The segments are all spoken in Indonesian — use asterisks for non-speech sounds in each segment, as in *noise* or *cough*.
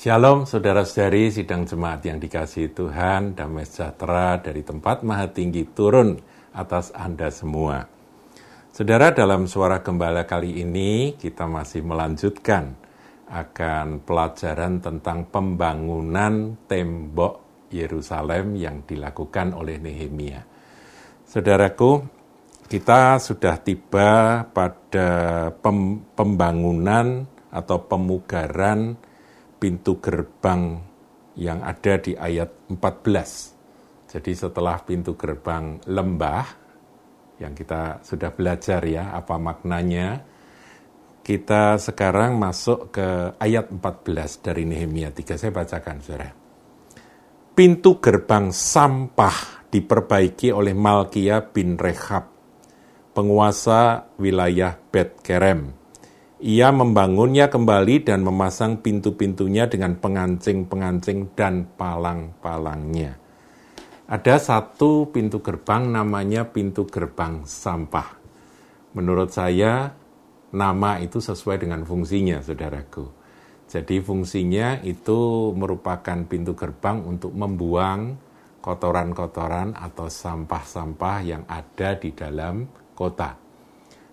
Shalom saudara-saudari sidang jemaat yang dikasih Tuhan, damai sejahtera dari tempat maha tinggi turun atas Anda semua. Saudara dalam suara gembala kali ini kita masih melanjutkan akan pelajaran tentang pembangunan tembok Yerusalem yang dilakukan oleh Nehemia. Saudaraku, kita sudah tiba pada pem pembangunan atau pemugaran pintu gerbang yang ada di ayat 14. Jadi setelah pintu gerbang lembah, yang kita sudah belajar ya apa maknanya, kita sekarang masuk ke ayat 14 dari Nehemia 3. Saya bacakan, saudara. Pintu gerbang sampah diperbaiki oleh Malkia bin Rehab, penguasa wilayah Bet Kerem ia membangunnya kembali dan memasang pintu-pintunya dengan pengancing-pengancing dan palang-palangnya. Ada satu pintu gerbang namanya pintu gerbang sampah. Menurut saya, nama itu sesuai dengan fungsinya, saudaraku. Jadi fungsinya itu merupakan pintu gerbang untuk membuang kotoran-kotoran atau sampah-sampah yang ada di dalam kota.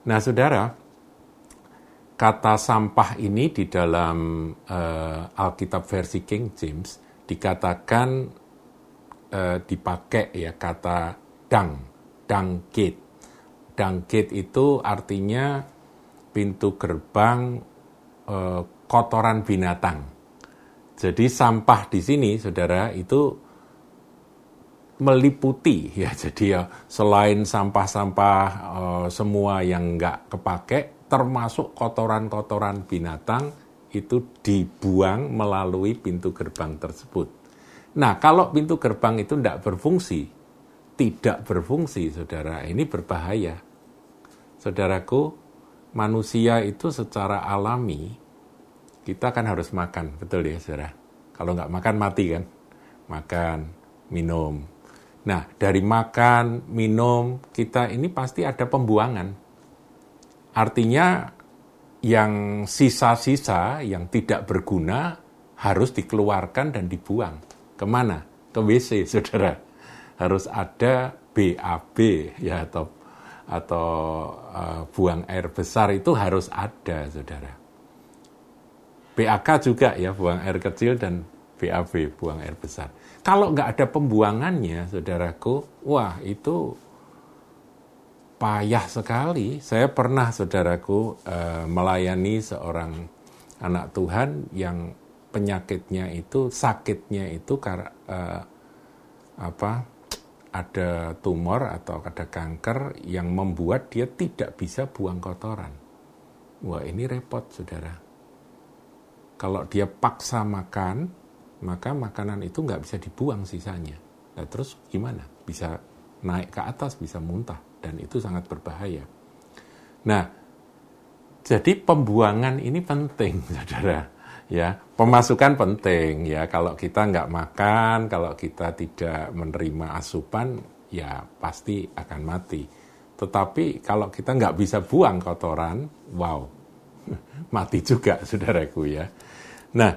Nah, saudara, kata sampah ini di dalam uh, Alkitab versi King James dikatakan uh, dipakai ya kata dang. Dung gate itu artinya pintu gerbang uh, kotoran binatang. Jadi sampah di sini, saudara, itu meliputi ya. *laughs* Jadi ya selain sampah-sampah uh, semua yang nggak kepake, termasuk kotoran-kotoran binatang itu dibuang melalui pintu gerbang tersebut. Nah, kalau pintu gerbang itu tidak berfungsi, tidak berfungsi, saudara, ini berbahaya. Saudaraku, manusia itu secara alami, kita kan harus makan, betul ya, saudara? Kalau nggak makan, mati kan? Makan, minum. Nah, dari makan, minum, kita ini pasti ada pembuangan Artinya yang sisa-sisa yang tidak berguna harus dikeluarkan dan dibuang. Ke mana? Ke WC, *laughs* saudara. Harus ada BAB ya atau atau uh, buang air besar itu harus ada, saudara. BAK juga ya buang air kecil dan BAB buang air besar. Kalau nggak ada pembuangannya, saudaraku, wah itu payah sekali. Saya pernah, saudaraku, uh, melayani seorang anak Tuhan yang penyakitnya itu, sakitnya itu karena uh, apa? Ada tumor atau ada kanker yang membuat dia tidak bisa buang kotoran. Wah, ini repot, saudara. Kalau dia paksa makan, maka makanan itu nggak bisa dibuang sisanya. Nah, terus gimana? Bisa naik ke atas, bisa muntah dan itu sangat berbahaya. Nah, jadi pembuangan ini penting, *laughs* saudara. Ya, pemasukan penting ya. Kalau kita nggak makan, kalau kita tidak menerima asupan, ya pasti akan mati. Tetapi kalau kita nggak bisa buang kotoran, wow, *laughs* mati juga, *laughs* saudaraku ya. Nah,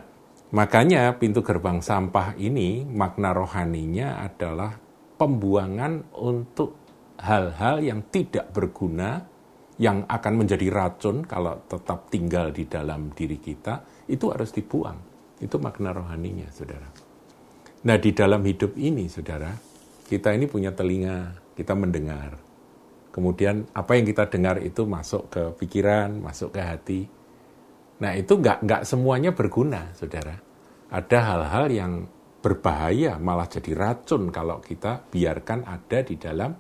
makanya pintu gerbang sampah ini makna rohaninya adalah pembuangan untuk hal-hal yang tidak berguna, yang akan menjadi racun kalau tetap tinggal di dalam diri kita, itu harus dibuang. Itu makna rohaninya, saudara. Nah, di dalam hidup ini, saudara, kita ini punya telinga, kita mendengar. Kemudian apa yang kita dengar itu masuk ke pikiran, masuk ke hati. Nah, itu nggak nggak semuanya berguna, saudara. Ada hal-hal yang berbahaya, malah jadi racun kalau kita biarkan ada di dalam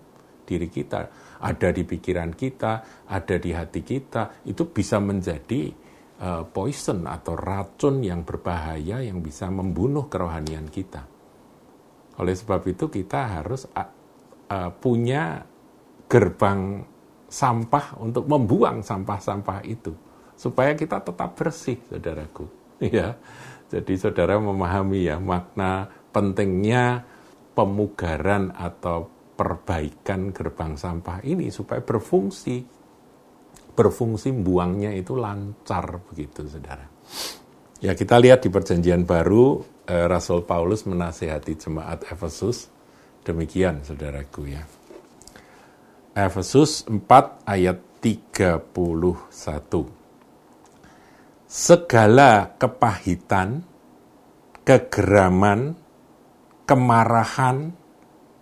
diri kita, ada di pikiran kita, ada di hati kita, itu bisa menjadi uh, poison atau racun yang berbahaya yang bisa membunuh kerohanian kita. Oleh sebab itu kita harus uh, punya gerbang sampah untuk membuang sampah-sampah itu supaya kita tetap bersih, saudaraku. *laughs* Ya, jadi saudara memahami ya makna pentingnya pemugaran atau perbaikan gerbang sampah ini supaya berfungsi. Berfungsi buangnya itu lancar begitu, saudara. Ya kita lihat di perjanjian baru eh, Rasul Paulus menasehati jemaat Efesus demikian saudaraku ya. Efesus 4 ayat 31. Segala kepahitan, kegeraman, kemarahan,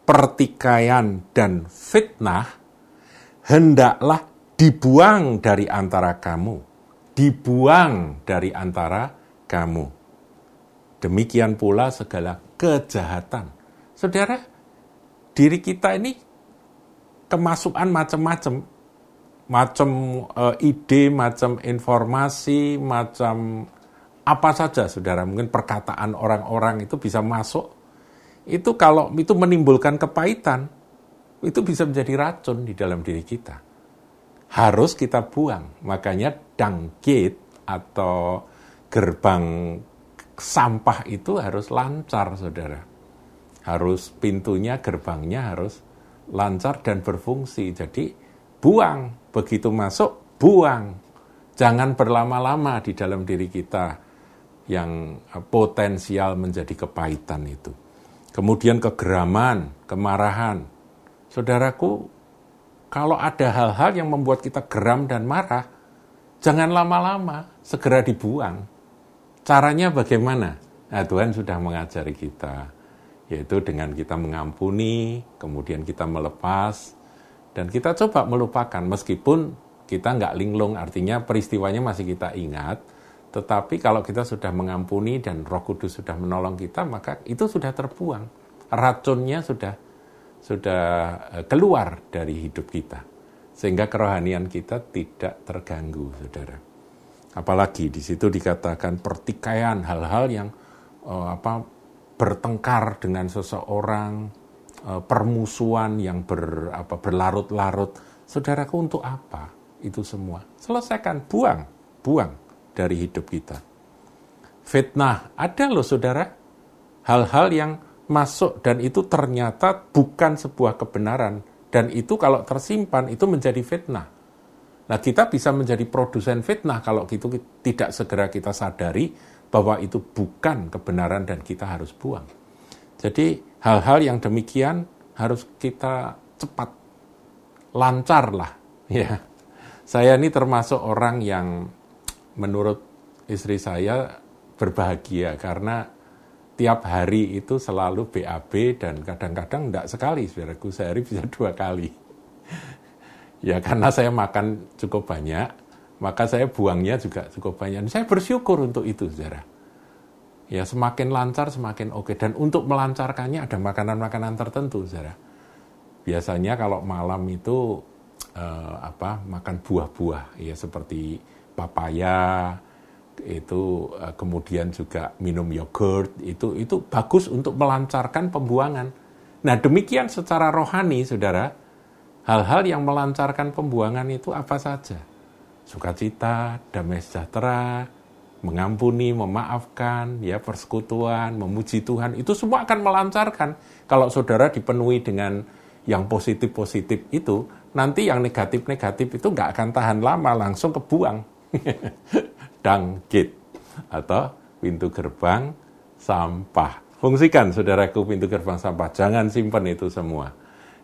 pertikaian, dan fitnah hendaklah dibuang dari antara kamu. Dibuang dari antara kamu. Demikian pula segala kejahatan. Saudara, diri kita ini kemasukan macam-macam. Macam e, ide, macam informasi, macam apa saja saudara. Mungkin perkataan orang-orang itu bisa masuk. Itu kalau itu menimbulkan kepahitan, itu bisa menjadi racun di dalam diri kita. Harus kita buang. Makanya dangkit atau gerbang sampah itu harus lancar, saudara. Harus pintunya, gerbangnya harus lancar dan berfungsi. Jadi buang, begitu masuk, buang. Jangan berlama-lama di dalam diri kita yang potensial menjadi kepahitan itu. Kemudian kegeraman, kemarahan. Saudaraku, kalau ada hal-hal yang membuat kita geram dan marah, jangan lama-lama, segera dibuang Caranya bagaimana? Nah, Tuhan sudah mengajari kita, yaitu dengan kita mengampuni, kemudian kita melepas, dan kita coba melupakan, meskipun kita nggak linglung, artinya peristiwanya masih kita ingat, tetapi kalau kita sudah mengampuni dan roh kudus sudah menolong kita, maka itu sudah terbuang. Racunnya sudah sudah eh, keluar dari hidup kita. Sehingga kerohanian kita tidak terganggu, saudara. Apalagi di situ dikatakan pertikaian hal-hal yang uh, apa bertengkar dengan seseorang, uh, permusuhan yang ber, apa, berlarut-larut. Saudaraku untuk apa itu semua? Selesaikan, buang, buang dari hidup kita. Fitnah, ada loh saudara, hal-hal yang masuk dan itu ternyata bukan sebuah kebenaran. Dan itu kalau tersimpan itu menjadi fitnah. Nah kita bisa menjadi produsen fitnah kalau itu tidak segera kita sadari bahwa itu bukan kebenaran dan kita harus buang. Jadi hal-hal yang demikian harus kita cepat, lancar lah. Ya, saya ini termasuk orang yang menurut istri saya berbahagia karena tiap hari itu selalu BAB dan kadang-kadang tidak sekali, saudaraku sehari bisa *laughs* dua kali. Ya karena saya makan cukup banyak, maka saya buangnya juga cukup banyak. Saya bersyukur untuk itu, saudara. Ya semakin lancar semakin oke. Dan untuk melancarkannya ada makanan-makanan tertentu, saudara. Biasanya kalau malam itu eh, apa makan buah-buah, ya seperti papaya, itu eh, kemudian juga minum yogurt, itu itu bagus untuk melancarkan pembuangan. Nah demikian secara rohani, saudara Hal-hal yang melancarkan pembuangan itu apa saja? Sukacita, damai sejahtera, mengampuni, memaafkan, ya persekutuan, memuji Tuhan, itu semua akan melancarkan. Kalau saudara dipenuhi dengan yang positif-positif itu, nanti yang negatif-negatif itu nggak akan tahan lama, langsung kebuang. *laughs* Dangkit atau pintu gerbang sampah. Fungsikan saudaraku pintu gerbang sampah, jangan simpan itu semua.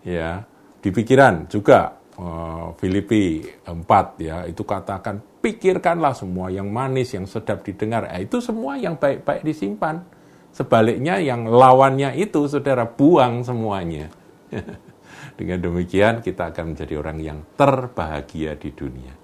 Ya, di pikiran juga uh, Filipi 4 ya itu katakan pikirkanlah semua yang manis yang sedap didengar. Eh, itu semua yang baik-baik disimpan. Sebaliknya yang lawannya itu saudara buang semuanya. *laughs* Dengan demikian kita akan menjadi orang yang terbahagia di dunia